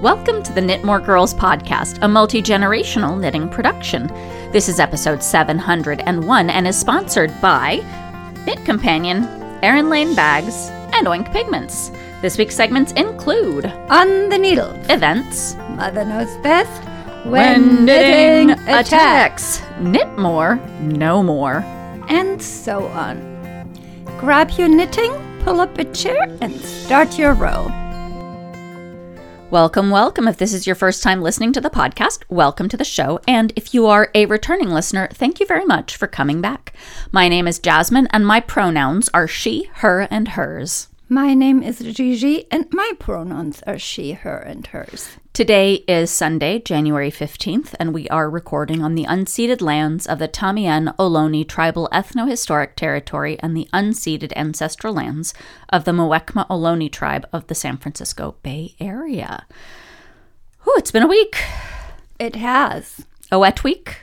Welcome to the Knit More Girls podcast, a multi generational knitting production. This is episode 701 and is sponsored by Knit Companion, Erin Lane Bags, and Oink Pigments. This week's segments include On the needle. events, Mother knows best. when knitting attacks, knit more, no more. And so on. Grab your knitting, pull up a chair, and start your row. Welcome, welcome. If this is your first time listening to the podcast, welcome to the show. And if you are a returning listener, thank you very much for coming back. My name is Jasmine, and my pronouns are she, her, and hers. My name is Gigi, and my pronouns are she, her, and hers. Today is Sunday, January 15th, and we are recording on the unceded lands of the Tamian Ohlone Tribal Ethno-Historic Territory and the unceded ancestral lands of the Muwekma Ohlone Tribe of the San Francisco Bay Area. Ooh, it's been a week. It has. A wet week.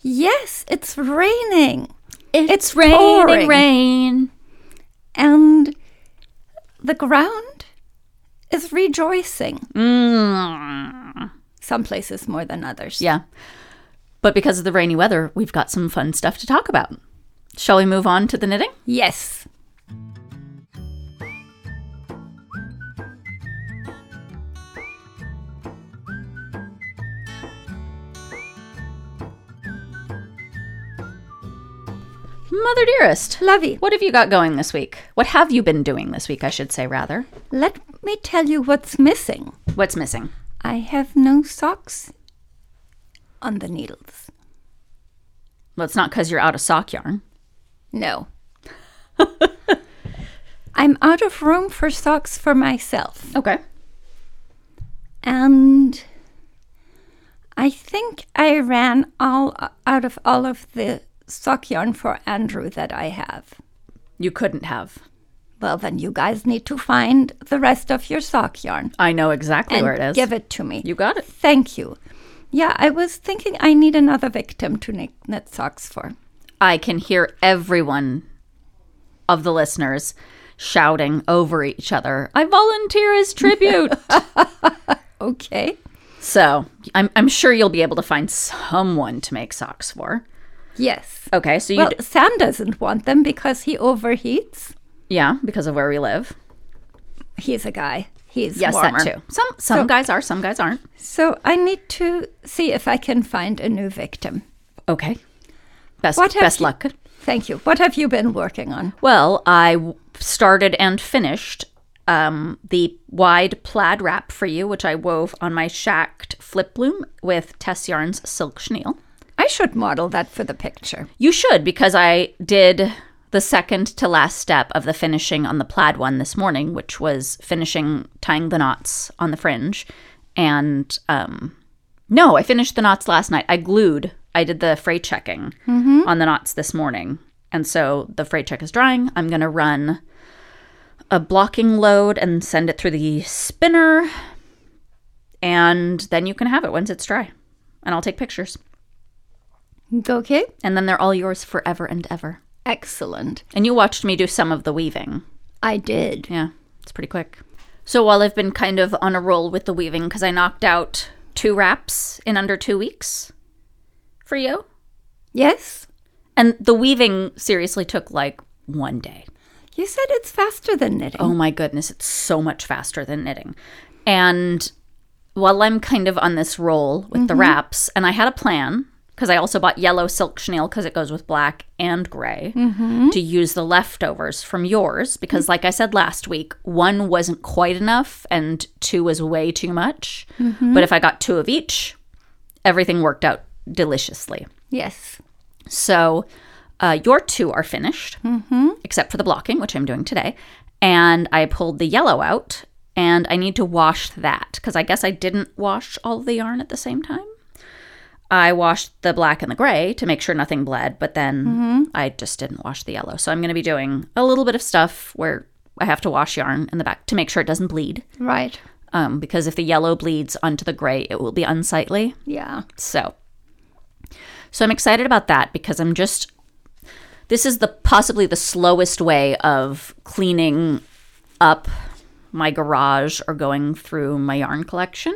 Yes, it's raining. It's, raining, raining, rain. And the ground is rejoicing. Mm. Some places more than others. Yeah. But because of the rainy weather, we've got some fun stuff to talk about. Shall we move on to the knitting? Yes. Mother dearest, Lovey, what have you got going this week? What have you been doing this week, I should say, rather? let me tell you what's missing. What's missing? I have no socks on the needles. Well, it's not because you're out of sock yarn. No. I'm out of room for socks for myself. Okay. And I think I ran all out of all of the sock yarn for Andrew that I have. You couldn't have. Well, then you guys need to find the rest of your sock yarn I know exactly where it is. give it to me. You got it. Thank you. Yeah, I was thinking I need another victim to knit, knit socks for. I can hear everyone of the listeners shouting over each other, I volunteer as tribute. Okay. so I'm, I'm sure you'll be able to find someone to make socks for. Yes. Okay, so you. Well, d- Sam doesn't want them because he overheats. yeah, because of where we live. He's a guy. He's Yes, warmer. that too. Some some So- guys are, some guys aren't. So I need to see if I can find a new victim. Okay. Best What best you- luck. Thank you. What have you been working on? Well, I started and finished um, the wide plaid wrap for you, which I wove on my Schacht flip bloom with Tess Yarn's Silk Chenille. Should model that for the picture. You should, because I did the second to last step of the finishing on the plaid one this morning, which was finishing tying the knots on the fringe. And um, no, I finished the knots last night. I glued, I did the fray checking on the knots this morning. And so the fray check is drying. I'm going to run a blocking load and send it through the spinner. And then you can have it once it's dry. And I'll take pictures. Okay. And then they're all yours forever and ever. Excellent. And you watched me do some of the weaving. I did. Yeah, it's pretty quick. So while I've been kind of on a roll with the weaving, because I knocked out two wraps in under two weeks for you, Yes? and the weaving seriously took like one day. You said it's faster than knitting. Oh my goodness, it's so much faster than knitting. And while I'm kind of on this roll with the mm-hmm. wraps, and I had a plan because I also bought yellow silk chenille because it goes with black and gray mm-hmm. to use the leftovers from yours because, like I said last week, one wasn't quite enough and two was way too much. Mm-hmm. But if I got two of each, everything worked out deliciously. Yes. So uh, your two are finished, mm-hmm. except for the blocking, which I'm doing today. And I pulled the yellow out, and I need to wash that because I guess I didn't wash all the yarn at the same time. I washed the black and the gray to make sure nothing bled, but then I just didn't wash the yellow. So I'm going to be doing a little bit of stuff where I have to wash yarn in the back to make sure it doesn't bleed. Right. Um, because if the yellow bleeds onto the gray, it will be unsightly. Yeah. So, so I'm excited about that because I'm just. This is the possibly the slowest way of cleaning up my garage or going through my yarn collection.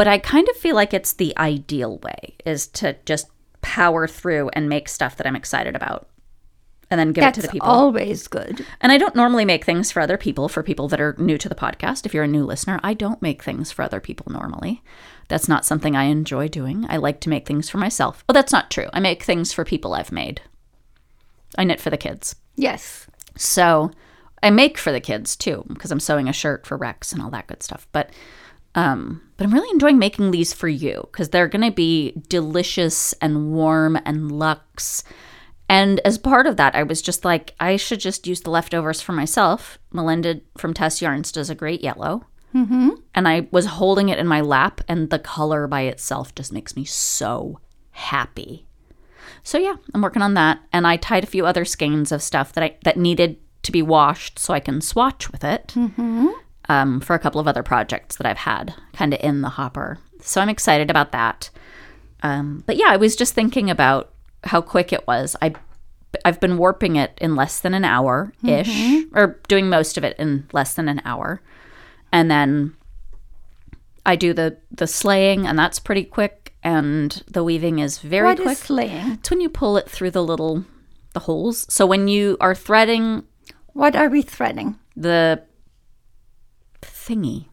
But I kind of feel like it's the ideal way is to just power through and make stuff that I'm excited about and then give That's it to the people. always good. And I don't normally make things for other people, for people that are new to the podcast. If you're a new listener, I don't make things for other people normally. That's not something I enjoy doing. I like to make things for myself. Well, that's not true. I make things for people I've made. I knit for the kids. Yes. So I make for the kids too, because I'm sewing a shirt for Rex and all that good stuff. But um, but I'm really enjoying making these for you because they're gonna be delicious and warm and luxe. And as part of that, I was just like, I should just use the leftovers for myself. Melinda from Tess Yarns does a great yellow. Mm-hmm. And I was holding it in my lap, and the color by itself just makes me so happy. So yeah, I'm working on that, and I tied a few other skeins of stuff that I that needed to be washed so I can swatch with it um, for a couple of other projects that I've had kind of in the hopper. So I'm excited about that. Um, but yeah, I was just thinking about how quick it was. I I've been warping it in less than an hour ish, or doing most of it in less than an hour, and then I do the the slaying, and that's pretty quick. And the weaving is very What quick. is slaying? It's when you pull it through the little the holes. So when you are threading What are we threading? the thingy.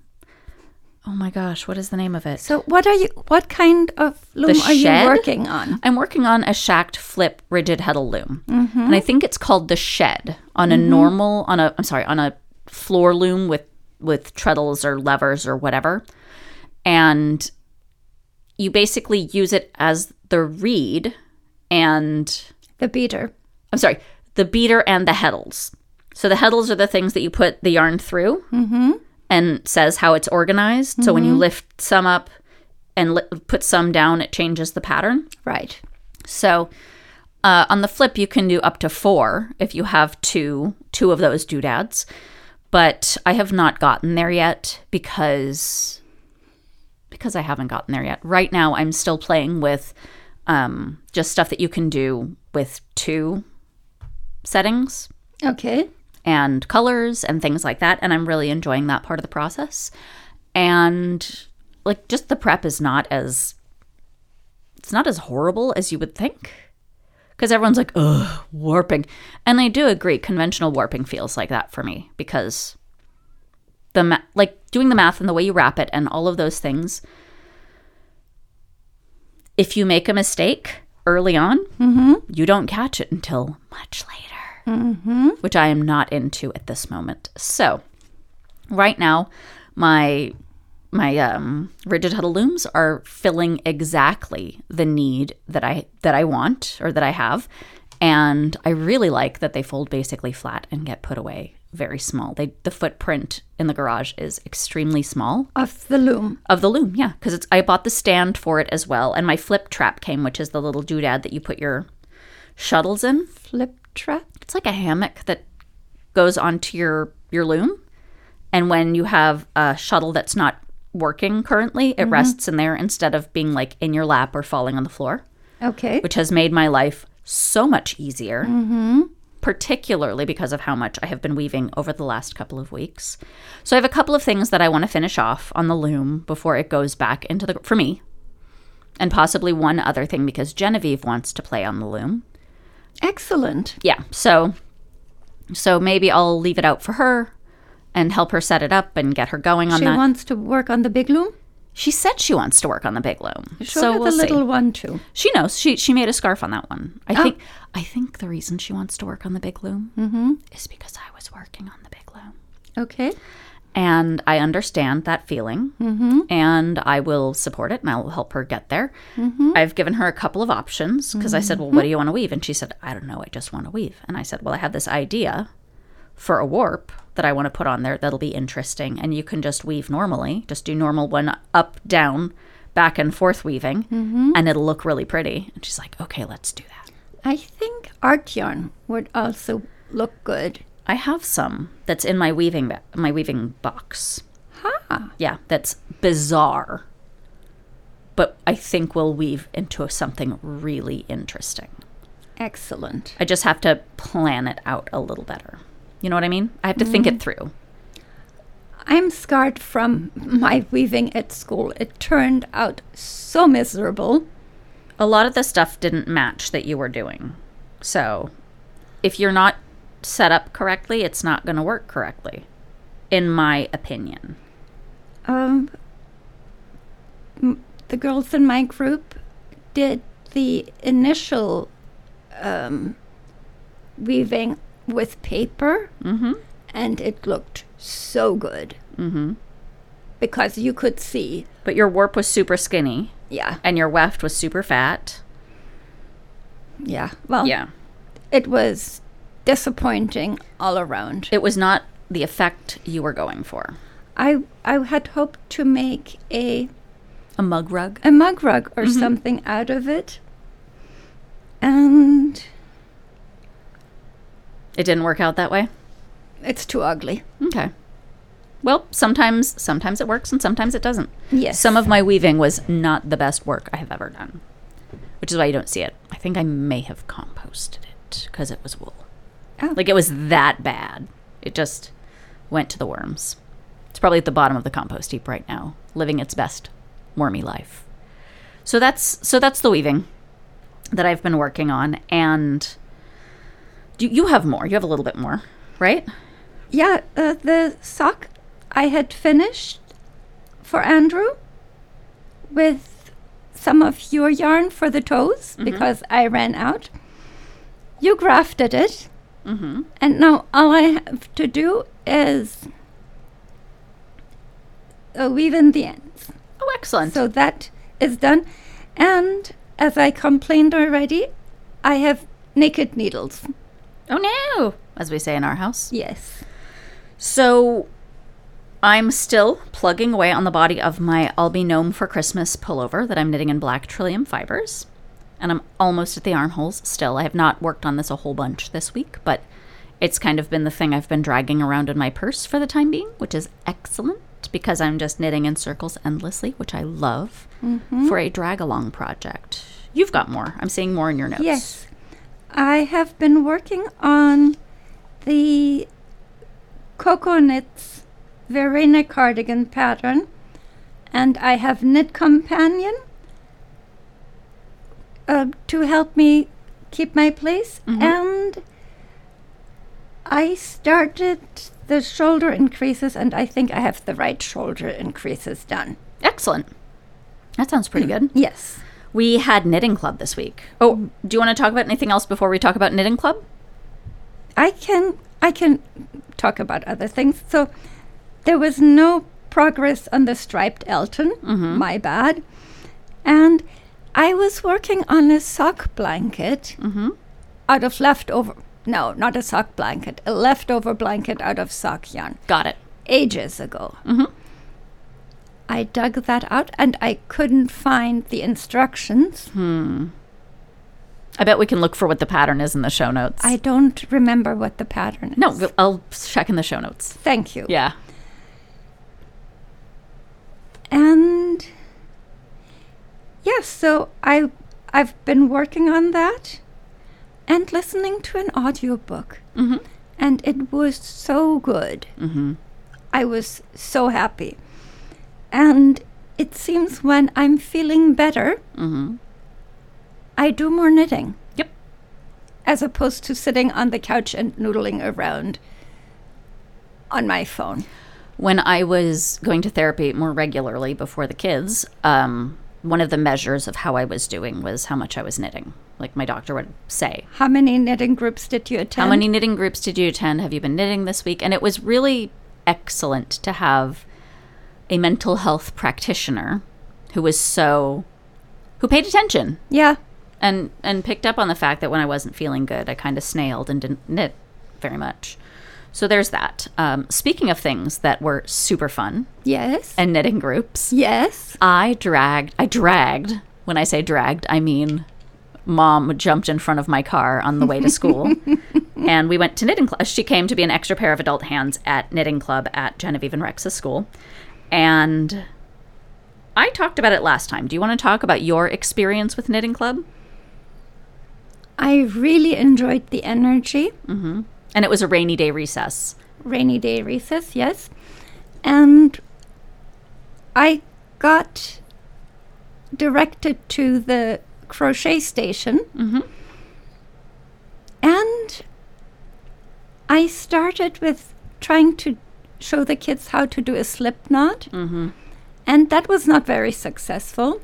Oh my gosh, what is the name of it? So what are you? What kind of loom are you working on? I'm working on a Schacht flip rigid heddle loom. Mm-hmm. And I think it's called the shed on a mm-hmm. normal on a I'm sorry, on a floor loom with with treadles or levers or whatever. And you basically use it as the reed and The beater. I'm sorry, the beater and the heddles. So the heddles are the things that you put the yarn through mm-hmm. And says how it's organized. So when you lift some up and li- put some down, it changes the pattern. Right. So uh, on the flip, you can do up to four if you have two two of those doodads. But I have not gotten there yet because because I haven't gotten there yet. Right now, I'm still playing with um, just stuff that you can do with two settings Okay. And colors and things like that. And I'm really enjoying that part of the process. And like just the prep is not as it's not as horrible as you would think. Because everyone's like, ugh, warping. And I do agree, conventional warping feels like that for me because the ma- like doing the math and the way you wrap it and all of those things. If you make a mistake early on, mm-hmm. you don't catch it until much later which I am not into at this moment. So, right now, my my um, rigid heddle looms are filling exactly the need that I that I want or that I have, and I really like that they fold basically flat and get put away very small. They the footprint in the garage is extremely small Of the loom. of the loom, yeah, because it's I bought the stand for it as well, and my flip trap came, which is the little doodad that you put your shuttles in Flip trap. it's like a hammock that goes onto your your loom. And when you have a shuttle that's not working currently it mm-hmm. rests in there instead of being like in your lap or falling on the floor. Okay. which has made my life so much easier mm-hmm. particularly because of how much i have been weaving over the last couple of weeks. So i have a couple of things that i want to finish off on the loom before it goes back into the for me and possibly one other thing because genevieve wants to play on the loom Excellent. yeah so so maybe i'll leave it out for her and help her set it up and get her going on She that She wants to work on the big loom. she said she wants to work on the big loom so her we'll the see little one too. she knows she she made a scarf on that one i Oh. think i think the reason she wants to work on the big loom mm-hmm. is because i was working on the big loom Okay. And i understand that feeling. Mm-hmm. And i will support it and i'll help her get there. Mm-hmm. I've given her a couple of options because i said well what do you want to weave? And she said i don't know. I just want to weave. And i said well i have this idea for a warp that i want to put on there that'll be interesting and you can just weave normally. Just do normal one up down back and forth weaving mm-hmm. and it'll look really pretty. And she's like okay let's do that. I think art yarn would also look good. I have some that's in my weaving ba- my weaving box Ha. Yeah, that's bizarre. But I think we'll weave into something really interesting. Excellent. I just have to plan it out a little better. You know what I mean? I have to think it mm-hmm. through. I'm scarred from my weaving at school. It turned out so miserable. A lot of the stuff didn't match that you were doing. So, if you're not set up correctly, it's not going to work correctly, in my opinion. Um, the girls in my group did the initial um, weaving with paper, Mm-hmm. and it looked so good Mm-hmm. because you could see. But your warp was super skinny, Yeah, and your weft was super fat. yeah. Well, Yeah. it was disappointing all around. It was not the effect you were going for. I I had hoped to make a A mug rug? a mug rug or mm-hmm. something out of it, and It didn't work out that way? it's too ugly. Okay. Well, sometimes sometimes it works and sometimes it doesn't. Yes. Some of my weaving was not the best work I have ever done, which is why you don't see it. I think I may have composted it because it was wool. Oh. Like it was that bad. It just went to the worms. It's probably at the bottom of the compost heap right now, living its best wormy life. So that's so that's the weaving that I've been working on, and you you have more. You have a little bit more, right? Yeah, uh, the sock I had finished for Andrew with some of your yarn for the toes because I ran out. You grafted it, Mm-hmm. and now all I have to do is uh, weave in the ends. Oh, excellent. So that is done. And as I complained already, I have naked needles. oh no, as we say in our house. Yes. So I'm still plugging away on the body of my I'll Be Gnome for Christmas pullover that I'm knitting in black trillium fibers. And I'm almost at the armholes still. I have not worked on this a whole bunch this week, but it's kind of been the thing I've been dragging around in my purse for the time being, which is excellent because I'm just knitting in circles endlessly, which I love mm-hmm. for a drag along project. You've got more. I'm seeing more in your notes. Yes. I have been working on the CocoKnits Verena cardigan pattern, and I have Knit Companion uh, to help me keep my place. Mm-hmm. And I started the shoulder increases, and I think I have the right shoulder increases done. Excellent. That sounds pretty good. Mm, yes. We had knitting club this week. Oh, do you want to talk about anything else before we talk about knitting club? I can I can talk about other things. So there was no progress on the striped Elton. Mm-hmm. My bad. And I was working on a sock blanket out of leftover. No, not a sock blanket. A leftover blanket out of sock yarn Got it. ages ago. I dug that out and I couldn't find the instructions. Hmm. I bet we can look for what the pattern is in the show notes. I don't remember what the pattern is. no, I'll check in the show notes. Thank you. Yeah. and yes so i i've been working on that and listening to an audiobook Mhm. and it was so good Mm-hmm. i was so happy and it seems when i'm feeling better Mm-hmm. i do more knitting Yep. as opposed to sitting on the couch and noodling around on my phone When I was going to therapy more regularly before the kids, um, one of the measures of how I was doing was how much I was knitting. Like my doctor would say, how many knitting groups did you attend How many knitting groups did you attend? Have you been knitting this week? And it was really excellent to have a mental health practitioner who was so who paid attention yeah and and picked up on the fact that when I wasn't feeling good, I kind of snailed and didn't knit very much. So there's that. Um, speaking of things that were super fun yes and knitting groups, yes I dragged. I dragged. When I say dragged, I mean mom jumped in front of my car on the way to school, and we went to knitting club. She came to be an extra pair of adult hands at knitting club at Genevieve and Rex's school, and I talked about it last time. Do you want to talk about your experience with knitting club? I really enjoyed the energy. And it was a rainy day recess. Rainy day recess, yes. and I got directed to the crochet station. Mhm. And I started with trying to show the kids how to do a slip knot. Mhm. And that was not very successful.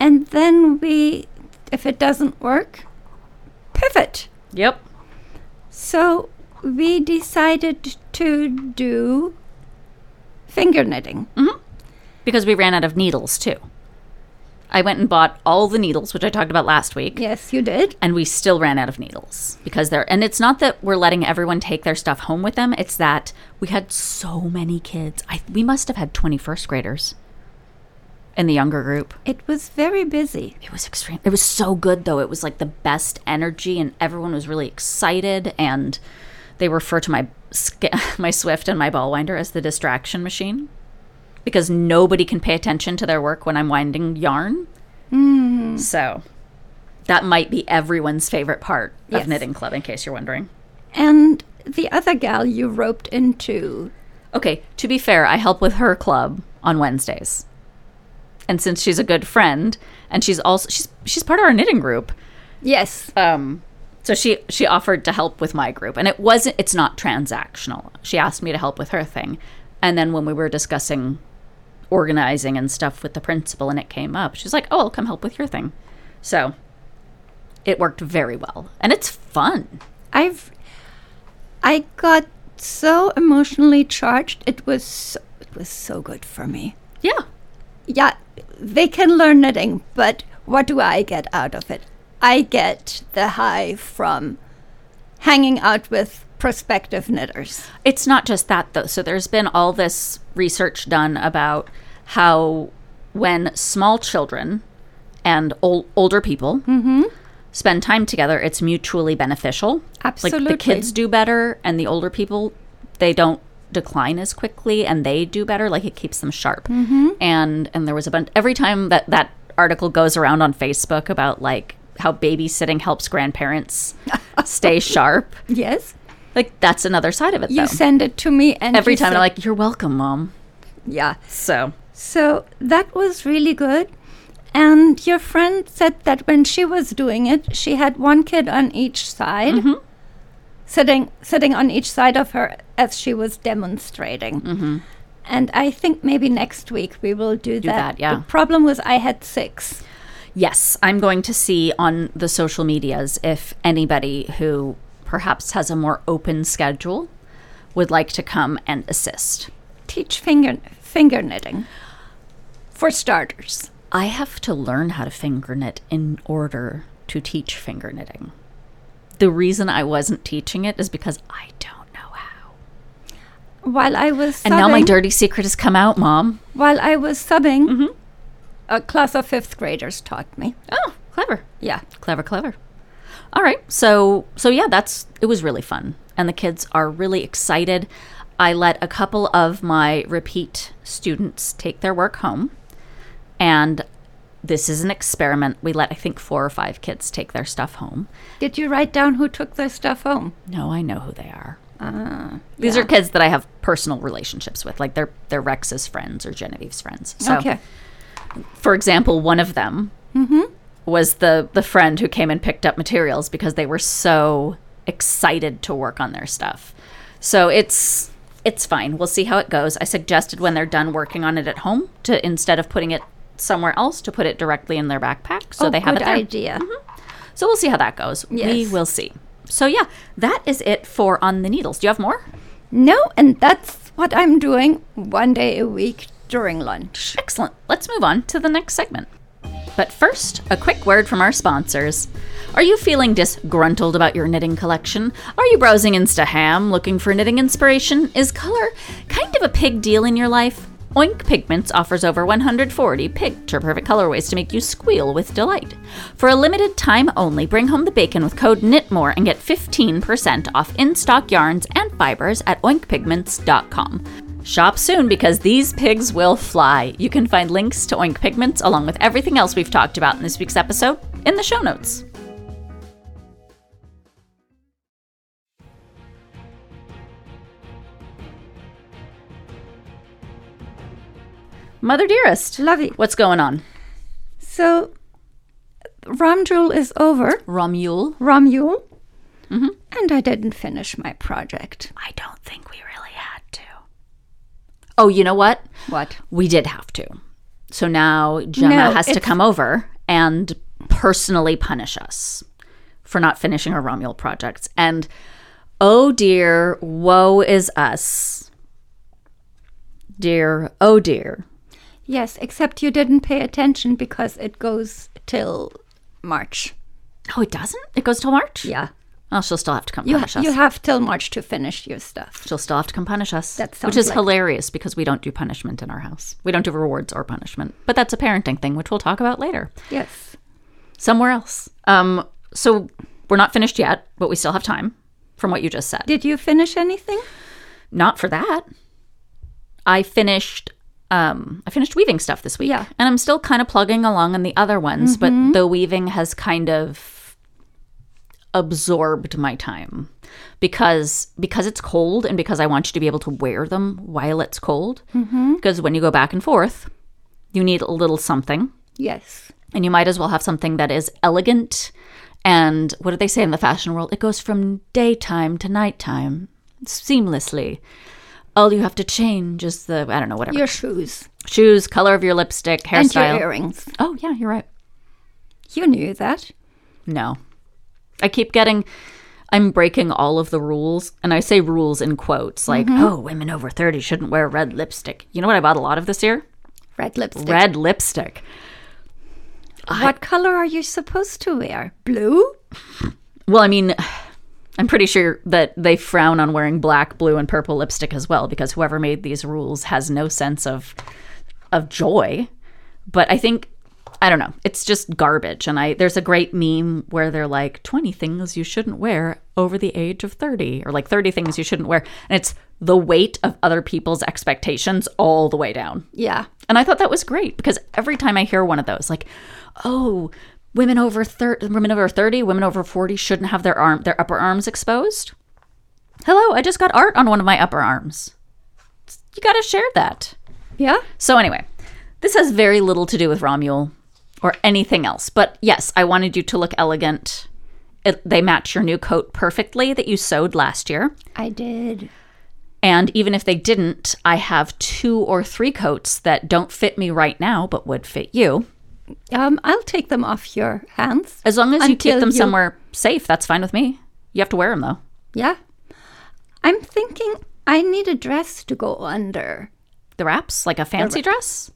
And then we, if it doesn't work, pivot. Yep. So we decided to do finger knitting. Mm-hmm. Because we ran out of needles too. I went and bought all the needles, which I talked about last week. Yes, you did. and we still ran out of needles because they're and it's not that we're letting everyone take their stuff home with them it's that we had so many kids I, we must have had 21st graders in the younger group. It was very busy. it was extreme it was so good though. It was like the best energy and everyone was really excited and they refer to my my swift and my ball winder as the distraction machine because nobody can pay attention to their work when i'm winding yarn. Mm-hmm. So that might be everyone's favorite part of knitting club in case you're wondering. And the other gal you roped into. okay to be fair i help with her club on wednesdays and since she's a good friend and she's also she's she's part of our knitting group. Yes. um so she she offered to help with my group and it wasn't it's not transactional. She asked me to help with her thing. And then when we were discussing organizing and stuff with the principal and it came up she's like oh i'll come help with your thing. So it worked very well. And it's fun. I've I got so emotionally charged. It was so, it was so good for me. yeah Yeah, they can learn knitting, but what do I get out of it? I get the high from hanging out with prospective knitters. It's not just that though. So there's been all this research done about how when small children and ol- older people mm-hmm. spend time together, it's mutually beneficial. Absolutely. Like the kids do better, and the older people they don't decline as quickly, and they do better. Like it keeps them sharp. And and there was a bunch every time that that article goes around on Facebook about like how babysitting helps grandparents stay sharp. Yes, Like that's another side of it. you though. send it to me, and every time I'm like, "You're welcome, mom." yeah. So So that was really good. And your friend said that when she was doing it, she had one kid on each side, Mm-hmm. Sitting sitting on each side of her as she was demonstrating. Mm-hmm. And I think maybe next week we will do, that. that, yeah. The problem was I had six. yes, I'm going to see on the social medias if anybody who perhaps has a more open schedule would like to come and assist. Teach finger finger knitting. For starters. I have to learn how to finger knit in order to teach finger knitting. The reason I wasn't teaching it is because I don't know how. While I was subbing, And now my dirty secret has come out, mom. while I was subbing, Mm-hmm. a class of fifth graders taught me. Oh, clever. Yeah. Clever, clever. All right. So so yeah, that's it was really fun. And the kids are really excited. I let a couple of my repeat students take their work home. And this is an experiment. We let I think four or five kids take their stuff home. Did you write down who took their stuff home? No, I know who they are. Uh, These yeah. are kids that I have personal relationships with, like they're they're Rex's friends or Genevieve's friends. So okay. for example, one of them was the the friend who came and picked up materials because they were so excited to work on their stuff. So it's it's fine. We'll see how it goes. I suggested when they're done working on it at home to instead of putting it somewhere else to put it directly in their backpack so oh, they have good it there. idea. Mm-hmm. So we'll see how that goes. We will see. So yeah, that is it for on the needles. Do you have more? No, and that's what I'm doing one day a week during lunch. Excellent. Let's move on to the next segment. But first, a quick word from our sponsors. Are you feeling disgruntled about your knitting collection? Are you browsing Instaham looking for knitting inspiration? Is color kind of a pig deal in your life? Oink Pigments offers over 140 picture perfect colorways to make you squeal with delight. For a limited time only, bring home the bacon with code KNITMORE and get 15% off in stock yarns and fibers at oinkpigments.com. Shop soon because these pigs will fly. You can find links to Oink Pigments along with everything else we've talked about in this week's episode in the show notes. Mother dearest. Love you. What's going on? So, Romjul is over. Romjul? Romjul. Mm-hmm. And I didn't finish my project. I don't think we really had to. Oh, you know what? What? We did have to. So now Gemma No, has to come over and personally punish us for not finishing our Romjul projects. And oh dear, woe is us. Dear, oh dear. Yes, except you didn't pay attention because it goes till March. Oh, it doesn't? It goes till March? Yeah. Oh, she'll still have to come You, punish us. you have till March to finish your stuff. she'll still have to come punish us. That which is like- hilarious because we don't do punishment in our house. We don't do rewards or punishment. But that's a parenting thing, which we'll talk about later. Yes. somewhere else. Um, so we're not finished yet, but we still have time from what you just said. Did you finish anything? Not for that. I finished um I finished weaving stuff this week. Yeah. And I'm still kind of plugging along on the other ones, but the weaving has kind of absorbed my time because because it's cold and because I want you to be able to wear them while it's cold. Mm-hmm. Because when you go back and forth, you need a little something Yes. and you might as well have something that is elegant and what do they say in the fashion world it goes from daytime to nighttime seamlessly all you have to change is the i don't know whatever Your shoes shoes color of your lipstick and your hairstyle earrings. oh yeah you're right You knew that. no i keep getting i'm breaking all of the rules and i say rules in quotes like mm-hmm. oh women over 30 shouldn't wear red lipstick you know what i bought a lot of this year Red lipstick. red lipstick What color are you supposed to wear? Blue? Well, I mean, I'm pretty sure that they frown on wearing black, blue, and purple lipstick as well because whoever made these rules has no sense of of joy. But I think I don't know. It's just garbage. And I there's a great meme where they're like 20 things you shouldn't wear over the age of 30 or like 30 things you shouldn't wear. And it's the weight of other people's expectations all the way down. Yeah. And I thought that was great because every time I hear one of those, like, oh, women over thirty, women over thirty, women over forty shouldn't have their arm, their upper arms exposed. Hello, I just got art on one of my upper arms. You got to share that. Yeah? So anyway, this has very little to do with Romjul or anything else. But yes, I wanted you to look elegant. It, they match your new coat perfectly that you sewed last year. I did. And even if they didn't, I have two or three coats that don't fit me right now, but would fit you. Um, I'll take them off your hands. As long as you keep them you- somewhere safe, that's fine with me. You have to wear them though. Yeah. I'm thinking I need a dress to go under. The wraps, like a fancy dress,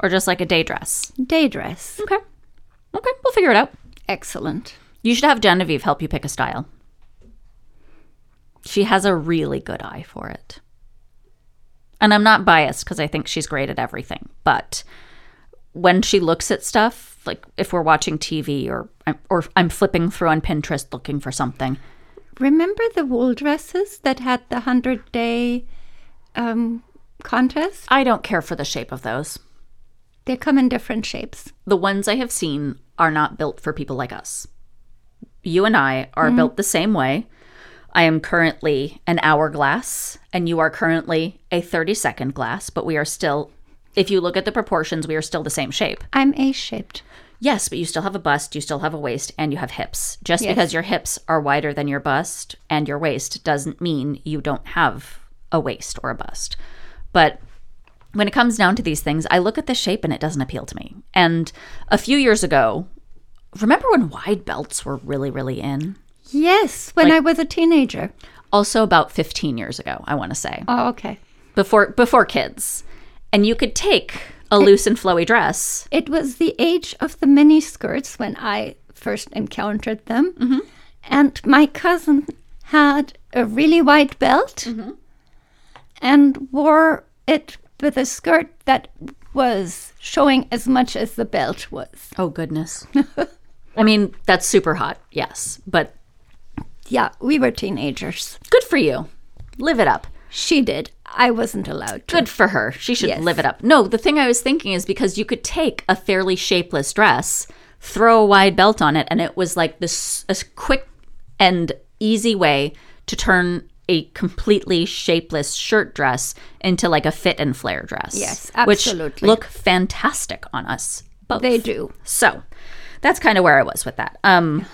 or just like a day dress. Day dress. Okay, okay, we'll figure it out. Excellent. You should have Genevieve help you pick a style. She has a really good eye for it. And I'm not biased because I think she's great at everything, but when she looks at stuff, like if we're watching TV or I'm, or I'm flipping through on Pinterest looking for something, Remember the wool dresses that had the 100 day um, contest? I don't care for the shape of those. They come in different shapes. the ones I have seen are not built for people like us. You and I are built the same way. I am currently an hourglass, and you are currently a 30 second glass, but we are still, if you look at the proportions, we are still the same shape. I'm A shaped. Yes, but you still have a bust, you still have a waist, and you have hips. Just Yes. because your hips are wider than your bust and your waist doesn't mean you don't have a waist or a bust. But when it comes down to these things, I look at the shape and it doesn't appeal to me. And a few years ago, remember when wide belts were really, really in? Yes, when I was a teenager. Also about 15 years ago, I want to say. Oh, okay. Before before kids. And you could take a loose and flowy dress. It was the age of the mini skirts when I first encountered them. Mm-hmm. And my cousin had a really wide belt mm-hmm. and wore it with a skirt that was showing as much as the belt was. Oh goodness. I mean, that's super hot. Yes, but Yeah, we were teenagers. good for you. Live it up. She did. I wasn't allowed to. Good for her. She should Yes. live it up. No, the thing I was thinking is because you could take a fairly shapeless dress, throw a wide belt on it, and it was like this a quick and easy way to turn a completely shapeless shirt dress into like a fit and flare dress. Yes, absolutely. Which look fantastic on us both. They do. So that's kind of where I was with that. Um,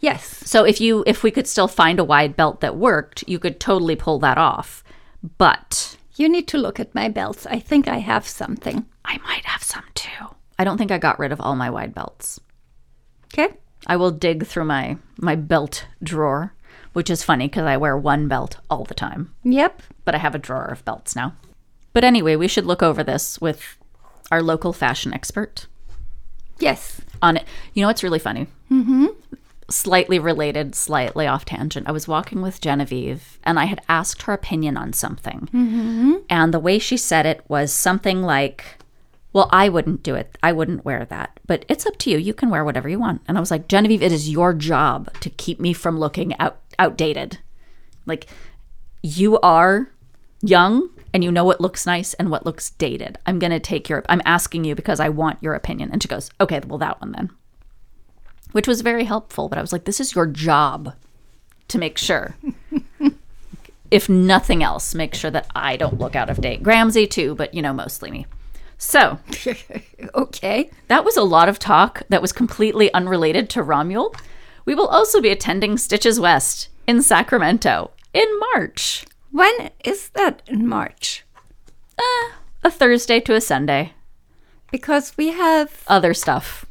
Yes. so if you if we could still find a wide belt that worked, you could totally pull that off. But You need to look at my belts. I think I have something. I might have some too. I don't think I got rid of all my wide belts. Okay. I will dig through my my belt drawer, which is funny because I wear one belt all the time, Yep. but I have a drawer of belts now. But anyway, we should look over this with our local fashion expert Yes. on it. You know what's really funny? Mm-hmm. Slightly related, slightly off tangent. I was walking with Genevieve and I had asked her opinion on something. Mm-hmm. And the way she said it was something like, Well, I wouldn't do it. I wouldn't wear that. But it's up to you. You can wear whatever you want. And I was like, Genevieve, it is your job to keep me from looking out- outdated. Like, you are young and you know what looks nice and what looks dated. I'm going to take your I'm asking you because I want your opinion. And she goes, "Okay, well that one then." Which was very helpful, but I was like, "This is your job to make sure." if nothing else, make sure that I don't look out of date. Gramsy too, but you know, mostly me. So, Okay. that was a lot of talk that was completely unrelated to Romjul. We will also be attending Stitches West in Sacramento in March. When is that in March? Uh, a Thursday to a Sunday. Because we have, Other stuff.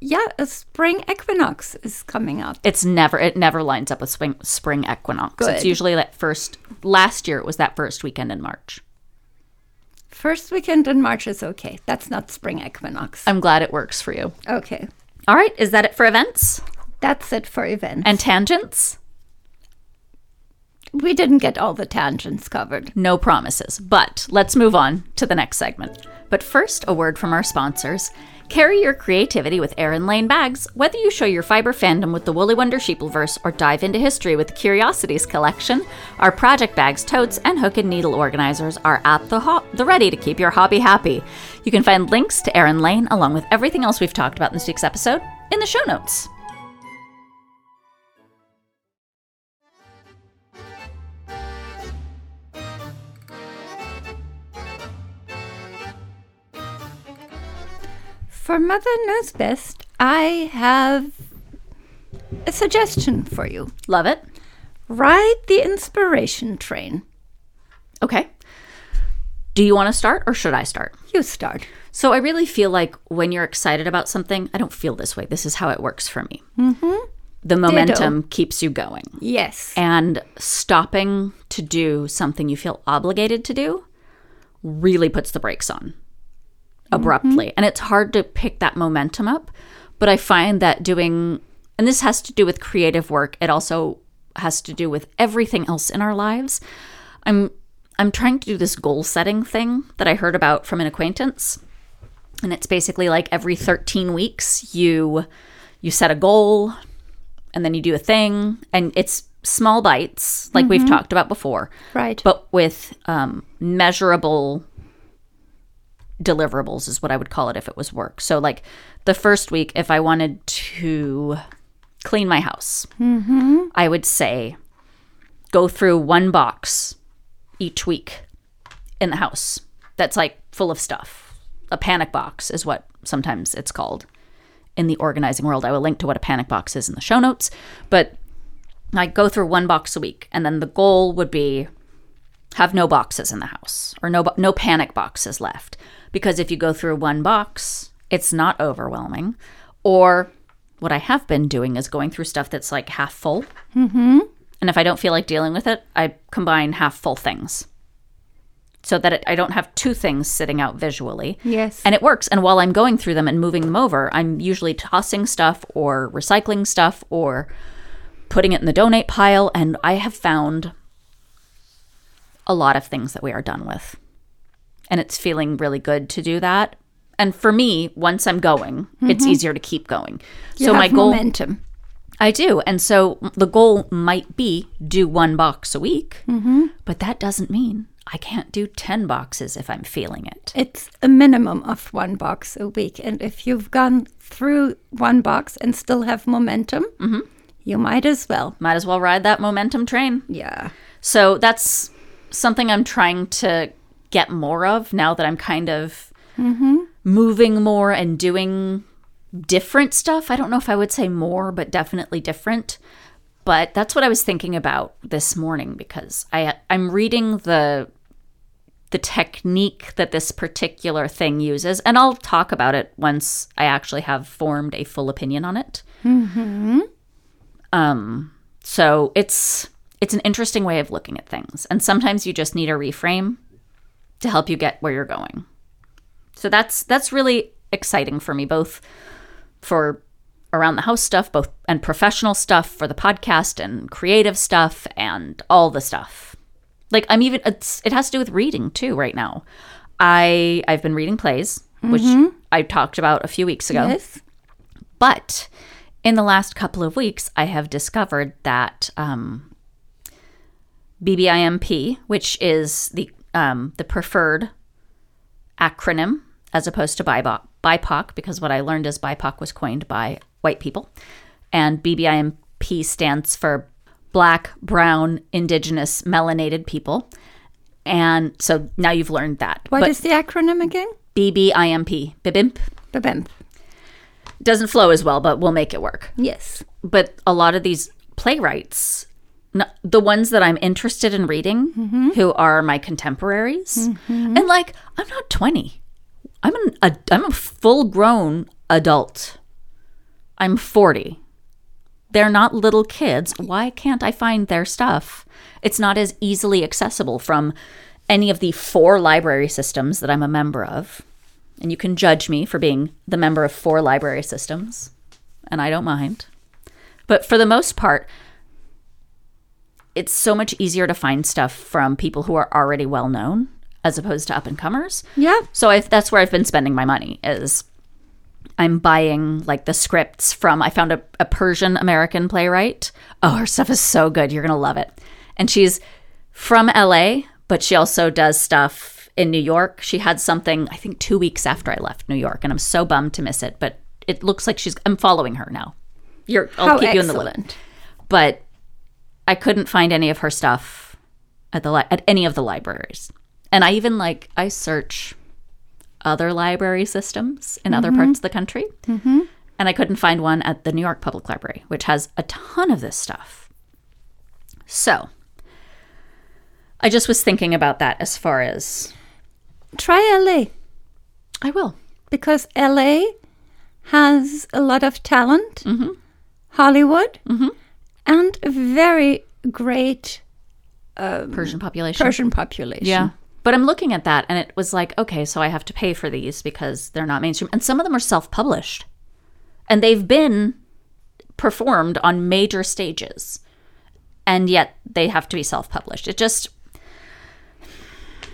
Yeah, a spring equinox is coming up. It's never it never lines up with spring spring equinox. It's usually that first last year it was that first weekend in March. First weekend in March is okay. That's not spring equinox. I'm glad it works for you. Okay. All right, is that it for events That's it for events. and tangents? we didn't get all the tangents covered. No promises, but let's move on to the next segment. But first, a word from our sponsors. Carry your creativity with Erin Lane bags. Whether you show your fiber fandom with the Woolly Wonder Sheepleverse or dive into history with the Curiosities collection, our project bags, totes, and hook and needle organizers are at the, ho- the ready to keep your hobby happy. You can find links to Erin Lane along with everything else we've talked about in this week's episode in the show notes. For Mother Knows Best, I have a suggestion for you. Love it. Ride the inspiration train. Okay. Do you want to start or should I start? You start. So I really feel like when you're excited about something, I don't feel this way. This is how it works for me. Mm-hmm. The momentum keeps you going. Yes. And stopping to do something you feel obligated to do really puts the brakes on abruptly. And it's hard to pick that momentum up. But I find that doing, and this has to do with creative work, it also has to do with everything else in our lives. I'm I'm trying to do this goal setting thing that I heard about from an acquaintance. And it's basically like every 13 weeks you you set a goal and then you do a thing and it's small bites like we've talked about before Right. but with um, measurable deliverables is what I would call it if it was work. So like the first week, if I wanted to clean my house, mm-hmm. I would say go through one box each week in the house that's like full of stuff. A panic box is what sometimes it's called in the organizing world. I will link to what a panic box is in the show notes, but I go through one box a week, and then the goal would be have no boxes in the house or no no panic boxes left because if you go through one box, it's not overwhelming. Or what I have been doing is going through stuff that's like half full. Mm-hmm. And if I don't feel like dealing with it, I combine half full things so that it, I don't have two things sitting out visually. Yes. And it works. And while I'm going through them and moving them over, I'm usually tossing stuff or recycling stuff or putting it in the donate pile. And I have found a lot of things that we are done with. And it's feeling really good to do that. And for me, once I'm going, it's easier to keep going. You so my goal momentum. I do. And so the goal might be do one box a week, mm-hmm. but that doesn't mean I can't do 10 boxes if I'm feeling it. It's a minimum of one box a week. And if you've gone through one box and still have momentum, You might as well. Might as well ride that momentum train. Yeah. So that's something I'm trying to get more of now that I'm kind of moving more and doing different stuff. I don't know if I would say more, but definitely different. But that's what I was thinking about this morning because I I'm reading the the technique that this particular thing uses, and I'll talk about it once I actually have formed a full opinion on it. Hmm. Um, so it's it's an interesting way of looking at things, and sometimes you just need a reframe to help you get where you're going. So that's that's really exciting for me, both for around the house stuff, both and professional stuff for the podcast and creative stuff and all the stuff. Like I'm even it's it has to do with reading too right now. I I've been reading plays, which I talked about a few weeks ago. Yes. But in the last couple of weeks, I have discovered that um, BBIMP, which is the um, the preferred acronym as opposed to BIPOC, BIPOC, because what I learned is BIPOC was coined by white people, and BBIMP stands for Black, Brown, Indigenous, Melanated People. And so now you've learned that. What but is the acronym again? BBIMP, BIBIMP, BBIMP. doesn't flow as well, but we'll make it work. Yes. but a lot of these playwrights the ones that i'm interested in reading mm-hmm. who are my contemporaries. Mm-hmm. And like i'm not 20 i'm an a, i'm a full grown adult. I'm 40 they're not little kids. Why can't i find their stuff? It's not as easily accessible from any of the four library systems that i'm a member of. And you can judge me for being the member of four library systems and i don't mind. But for the most part, it's so much easier to find stuff from people who are already well known as opposed to up and comers. Yeah. So I, that's where I've been spending my money is I'm buying like the scripts from I found a, a Persian American playwright. Oh, her stuff is so good. You're gonna love it. And she's from LA, but she also does stuff in New York. She had something I think two weeks after I left New York, and I'm so bummed to miss it. But it looks like she's I'm following her now. You're I'll How keep you in the loop excellent. but I couldn't find any of her stuff at the li- at any of the libraries. And I even like I search other library systems in other parts of the country, mm-hmm. and I couldn't find one at the New York Public Library, which has a ton of this stuff. So I just was thinking about that as far as Try LA I will. because LA has a lot of talent, Mm-hmm. Hollywood, and a very great um, Persian population. Persian population. Yeah. But I'm looking at that and it was like, okay, so I have to pay for these because they're not mainstream. And some of them are self published. And they've been performed on major stages. And yet they have to be self published. It just,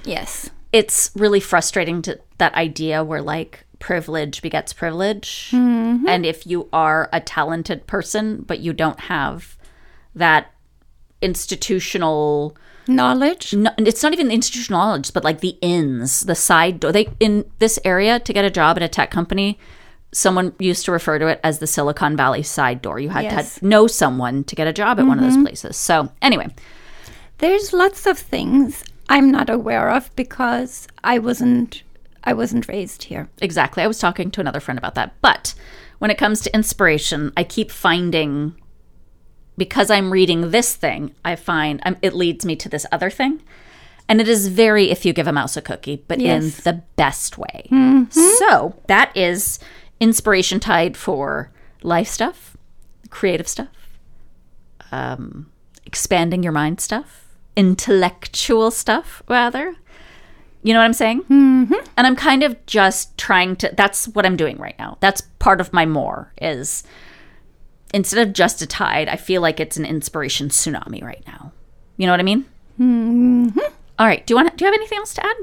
Yes. it's really frustrating to that idea where like privilege begets privilege. Mm-hmm. And if you are a talented person, but you don't have that institutional Knowledge. no, it's not even institutional knowledge, but like the ins, the side door. They in this area to get a job at a tech company. Someone used to refer to it as the Silicon Valley side door. You had Yes. to know someone to get a job at one of those mm-hmm. places. So anyway, There's lots of things I'm not aware of because I wasn't I wasn't raised here. exactly. I was talking to another friend about that. But when it comes to inspiration, I keep finding because I'm reading this thing, I find um, it leads me to this other thing. And it is very if you give a mouse a cookie, but in the best way. So that is inspiration tied for life stuff, creative stuff, um, expanding your mind stuff, intellectual stuff, rather. You know what I'm saying? Mm-hmm. And I'm kind of just trying to, that's what I'm doing right now. That's part of my more is instead of just a tide, I feel like it's an inspiration tsunami right now. You know what I mean? Mm-hmm. All right. Do you want? Do you have anything else to add?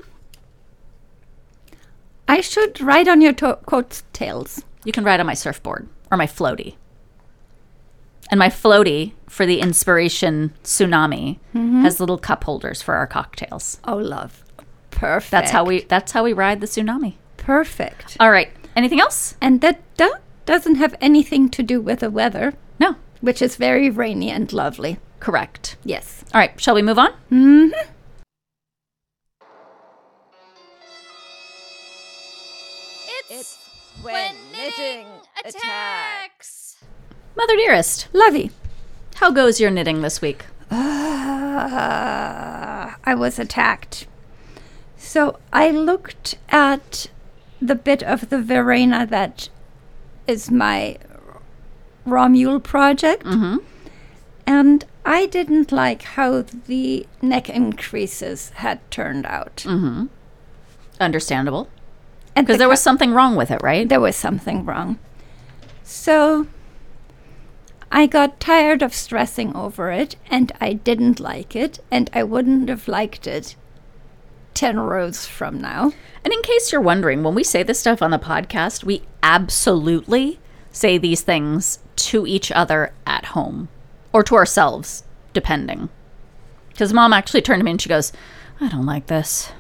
I should ride on your to- coattails. You can ride on my surfboard or my floaty. And my floaty for the inspiration tsunami has little cup holders for our cocktails. Oh, love. Perfect. That's how we. That's how we ride the tsunami. Perfect. All right. Anything else? And that do- doesn't have anything to do with the weather. No. which is very rainy and lovely. Correct. Yes. All right, shall we move on? It's when knitting attacks. Mother dearest, Lovey. how goes your knitting this week? Uh, I was attacked. So I looked at the bit of the Verena that is my Romjul project. Mm-hmm. And I didn't like how the neck increases had turned out. Mm-hmm. Understandable. Because the there was something wrong with it, right? there was something wrong. So I got tired of stressing over it and I didn't like it and I wouldn't have liked it 10 rows from now. And in case you're wondering, when we say this stuff on the podcast, we absolutely say these things to each other at home or to ourselves, depending. Because mom actually turned to me and she goes, I don't like this.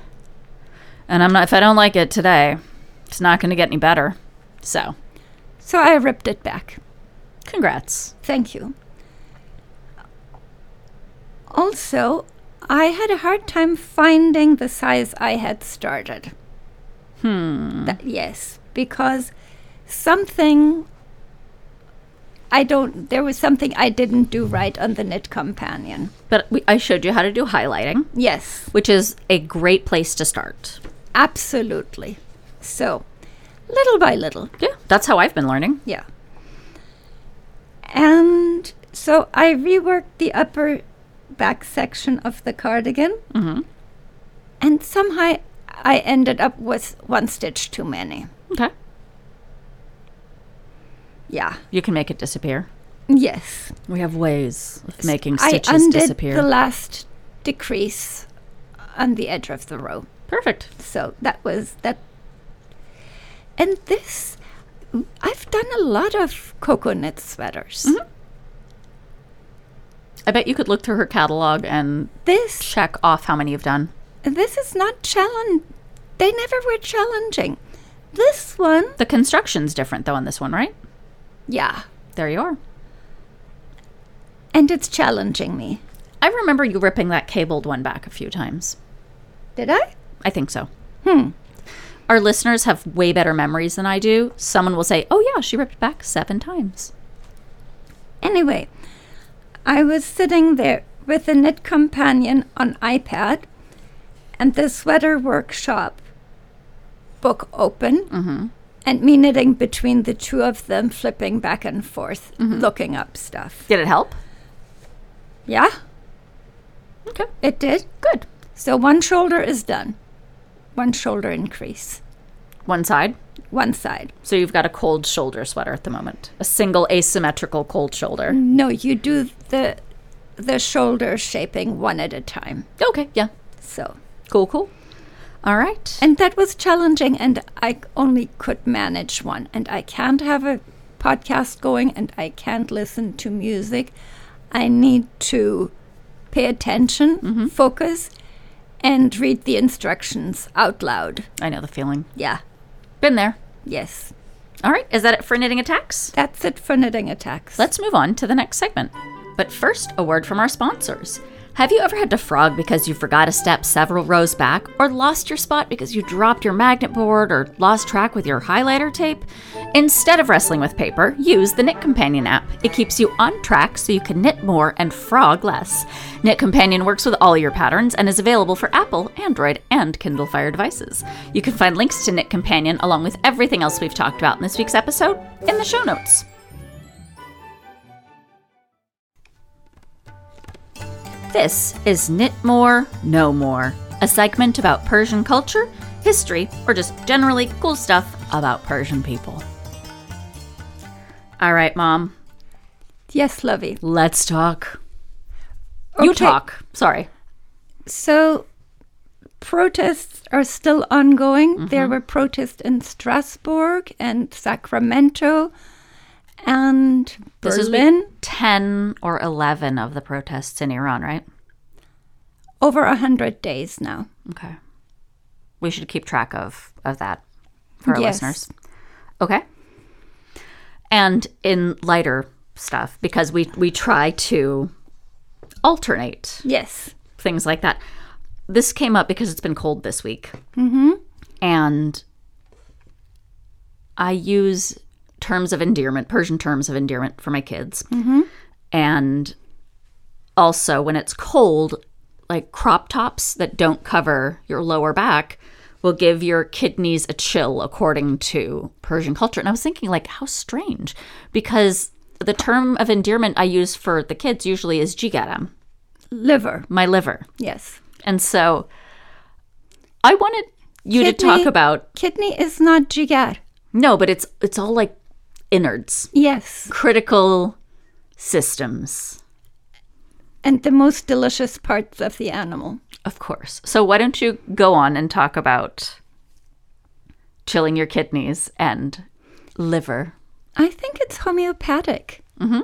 And I'm not, if I don't like it today, it's not going to get any better. So, So I ripped it back. congrats. Thank you. Also, I had a hard time finding the size I had started. Hmm. yes, because something I don't there was something I didn't do right on the knit companion. But we, I showed you how to do highlighting, Yes, which is a great place to start. absolutely. So, little by little. Yeah, that's how I've been learning. Yeah. And so I reworked the upper back section of the cardigan. Mhm. And somehow I ended up with one stitch too many. Okay. Yeah. You can make it disappear. Yes. We have ways of making I stitches undid disappear. the last decrease on the edge of the row. Perfect. So that was that. And this, I've done a lot of CocoKnits sweaters. Mm-hmm. I bet you could look through her catalog and This check off how many you've done. this is not challenge. They never were challenging. This one, The construction's different though on this one, right? yeah, There you are. and it's challenging me. I remember you ripping that cabled one back a few times. Did I? I think so. Hmm. Our listeners have way better memories than I do. Someone will say, "Oh yeah, she ripped back 7 times." Anyway, I was sitting there with a knit companion on iPad, and the sweater workshop book open, mm-hmm. and me knitting between the two of them, flipping back and forth, mm-hmm. looking up stuff. Did it help? Yeah, Okay. it did. Good. So one shoulder is done. One shoulder increase. One side. One side. So you've got a cold shoulder sweater at the moment. A single asymmetrical cold shoulder. No, you do the the shoulder shaping one at a time. Okay, yeah. So Cool, cool. All right. and that was challenging and I only could manage one and I can't have a podcast going and I can't listen to music. I need to pay attention, mm-hmm. focus and read the instructions out loud. I know the feeling. Yeah. Been there. Yes. All right. Is that it for knitting attacks? That's it for knitting attacks. Let's move on to the next segment. But first, a word from our sponsors. Have you ever had to frog because you forgot a step several rows back, or lost your spot because you dropped your magnet board, or lost track with your highlighter tape? Instead of wrestling with paper, use the Knit Companion app. It keeps you on track so you can knit more and frog less. Knit Companion works with all your patterns and is available for Apple, Android, and Kindle Fire devices. You can find links to Knit Companion along with everything else we've talked about in this week's episode in the show notes. This is Knit More, Know More, a segment about Persian culture, history, or just generally cool stuff about Persian people. All right, Mom, yes, Lovey. let's talk. You talk. Sorry. So protests are still ongoing. There mm-hmm. were protests in Strasbourg and Sacramento and Berlin. 10 or 11 of the protests in Iran, right? Over a hundred days now. Okay. We should keep track of, of that for our Yes. listeners. Okay. And in lighter stuff because we we try to alternate Yes. things like that. This came up because it's been cold this week. Mm-hmm. And I use terms of endearment, Persian terms of endearment for my kids. Mm-hmm. And also, when it's cold, like crop tops that don't cover your lower back will give your kidneys a chill according to Persian culture. And I was thinking, like, how strange because the term of endearment I use for the kids usually is jigaram, Liver. my liver. Yes. And so I wanted you to talk about Kidney is not jigar. no, but it's it's all like innards, Yes. critical systems, And the most delicious parts of the animal. of course. So why don't you go on and talk about chilling your kidneys and liver? I think it's homeopathic. Mm-hmm.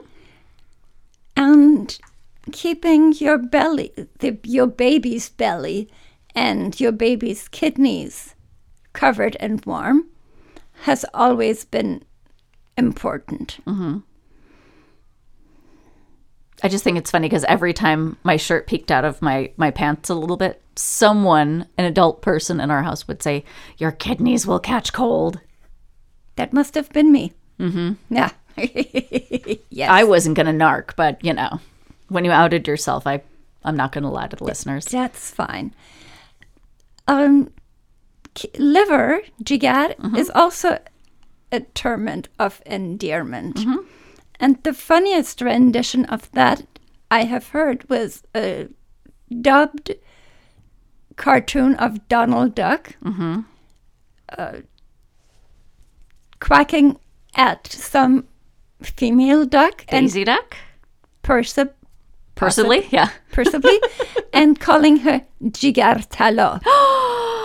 And keeping your belly, the, your baby's belly, and your baby's kidneys covered and warm has always been important. I just think it's funny because every time my shirt peeked out of my my pants a little bit, someone, an adult person in our house would say, "Your kidneys will catch cold." That must have been me. Mm-hmm. Yeah. yes. I wasn't going to narc, but you know, when you outed yourself, I I'm not going to lie to the listeners. That's fine. Um, liver, jigar, Mm-hmm. is also a term of endearment. Mm-hmm. And the funniest rendition of that I have heard was a dubbed cartoon of Donald Duck Mm-hmm. uh, quacking at some female duck and Daisy Duck, persa- personally, yeah. possibly, and calling her Jigar Talo.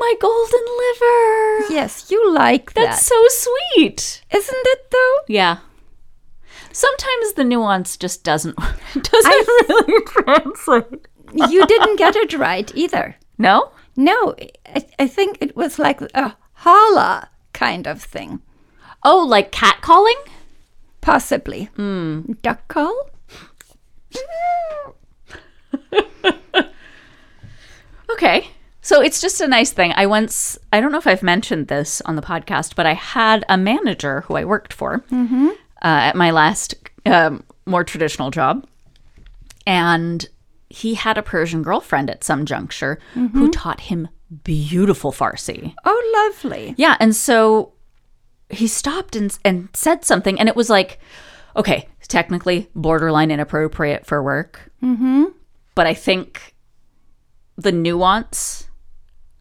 My golden liver. Yes, you like that. That's so sweet. Isn't it though? Yeah. Sometimes the nuance just doesn't doesn't really translate. You didn't get it right either. No? No, I, I think it was like a holla kind of thing. Oh, like cat calling? Possibly. Hmm. Duck call? Okay. So it's just a nice thing. I once, I don't know if I've mentioned this on the podcast, but I had a manager who I worked for uh, at my last um, more traditional job. And he had a Persian girlfriend at some juncture who taught him beautiful Farsi. Oh, lovely. Yeah, and so he stopped and and said something, and it was like, okay, technically borderline inappropriate for work. Mm-hmm. But I think the nuance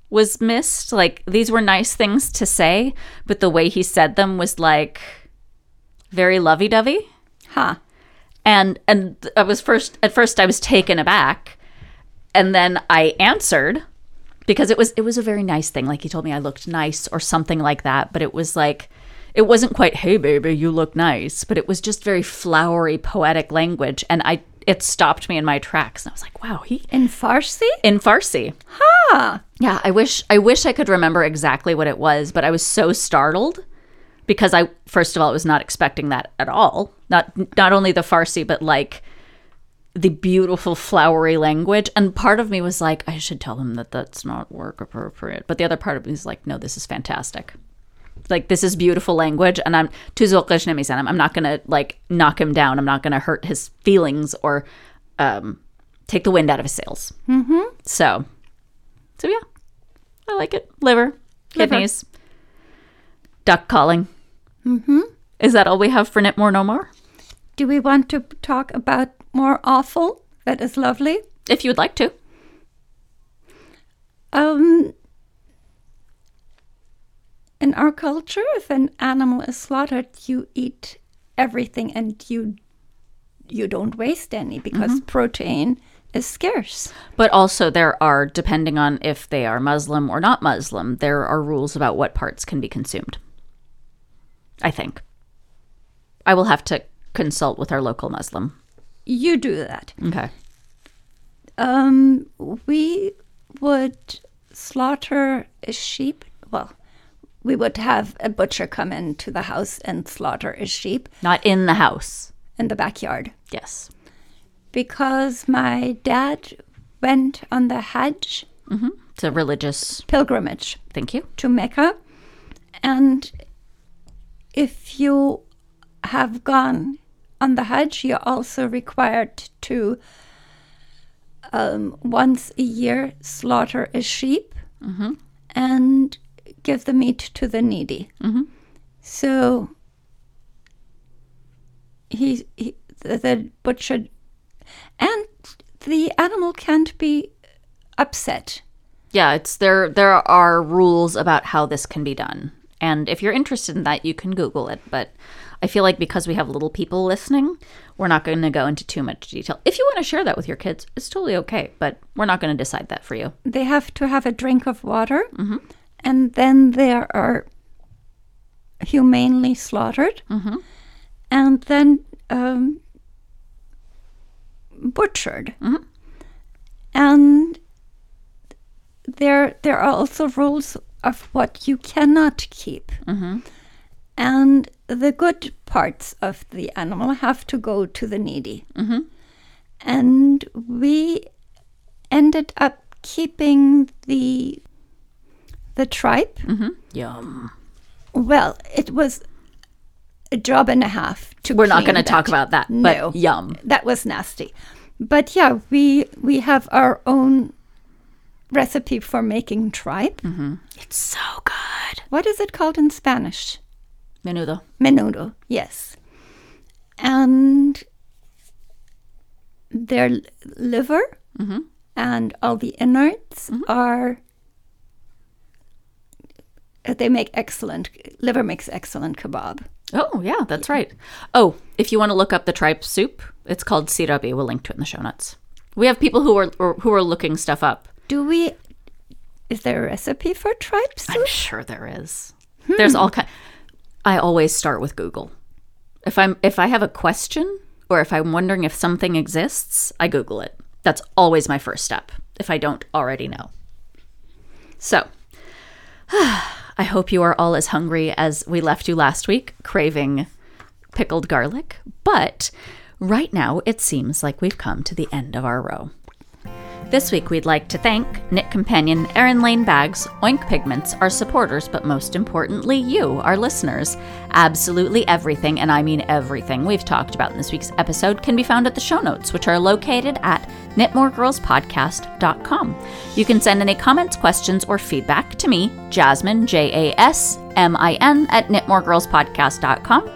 was missed. Like these were nice things to say, but the way he said them was like very lovey-dovey. Huh. And and I was first at first I was taken aback, and then I answered because it was it was a very nice thing. Like he told me I looked nice or something like that, but it was like it wasn't quite hey baby you look nice, but it was just very flowery poetic language, and I it stopped me in my tracks, and I was like wow he In Farsi? in Farsi. Huh. Yeah, I wish I wish I could remember exactly what it was, but I was so startled because I first of all was not expecting that at all. Not not only the Farsi but like the beautiful flowery language and part of me was like I should tell him that that's not work appropriate. But the other part of me is like no, this is fantastic. Like this is beautiful language and I'm I'm I'm not going to like knock him down. I'm not going to hurt his feelings or um take the wind out of his sails. Mhm. So so yeah, I like it. Liver, kidneys, duck calling. Mm-hmm. Is that all we have for Knit More Know More? Do we want to talk about more offal? That is lovely. If you would like to. Um, in our culture, if an animal is slaughtered, you eat everything and you you don't waste any because protein is scarce. But also, there are, depending on if they are Muslim or not Muslim, there are rules about what parts can be consumed. I think. I will have to consult with our local Muslim. You do that. Okay. Um, we would slaughter a sheep. Well, we would have a butcher come into the house and slaughter a sheep. Not in the house. in the backyard Yes. because my dad went on the Hajj It's a religious. pilgrimage Thank you. to Mecca. And if you have gone on the Hajj, you're also required to um, once a year slaughter a sheep and give the meat to the needy. Mm-hmm. So he, he the, the butcher and the animal can't be upset. Yeah, it's there. There are rules about how this can be done, and if you're interested in that, you can Google it. But I feel like because we have little people listening, we're not going to go into too much detail. If you want to share that with your kids, it's totally okay. But we're not going to decide that for you. they have to have a drink of water, mm-hmm. And then they are humanely slaughtered, mm-hmm. and then um, butchered. Mm-hmm. And there, there are also rules of what you cannot keep. Mm-hmm. And the good parts of the animal have to go to the needy. And we ended up keeping the the tripe. Mm-hmm. Yum. Well, it was a job and a half to. We're not going to talk about that. No, But yum. that was nasty. But yeah, we we have our own recipe for making tripe. Mm-hmm. It's so good. What is it called in Spanish? Menudo. Menudo, yes. And their liver mm-hmm. and all the innards are. They make excellent liver makes excellent kebab. Oh yeah, that's right. Oh, if you want to look up the tripe soup, it's called sirabi. We'll link to it in the show notes. We have people who are who are looking stuff up. Do we? Is there a recipe for tripe soup? I'm sure there is. There's all kind. I always start with Google. If I'm if I have a question or if I'm wondering if something exists, I Google it. That's always my first step if I don't already know. So, I hope you are all as hungry as we left you last week, craving pickled garlic. But right now, it seems like we've come to the end of our row. This week, we'd like to thank Knit Companion Erin Lane Bags, Oink Pigments, our supporters, but most importantly, you, our listeners. Absolutely everything, and I mean everything we've talked about in this week's episode, can be found at the show notes, which are located at knitmoregirlspodcast.com. You can send any comments, questions, or feedback to me, Jasmine, J A S M I N, at knitmoregirlspodcast.com.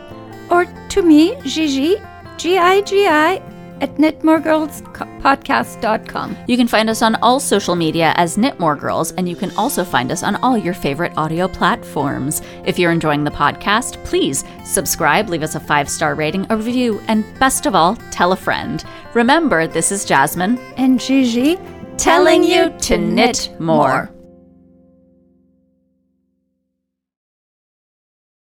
or to me, Gigi, G I G I, at knitmoregirlspodcast.com. You can find us on all social media as Knit More Girls, and you can also find us on all your favorite audio platforms. If you're enjoying the podcast, please subscribe, leave us a five star rating, a review, and best of all, tell a friend. Remember, this is Jasmine And Gigi, telling you to knit more.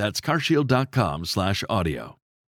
That's carshield.com/audio.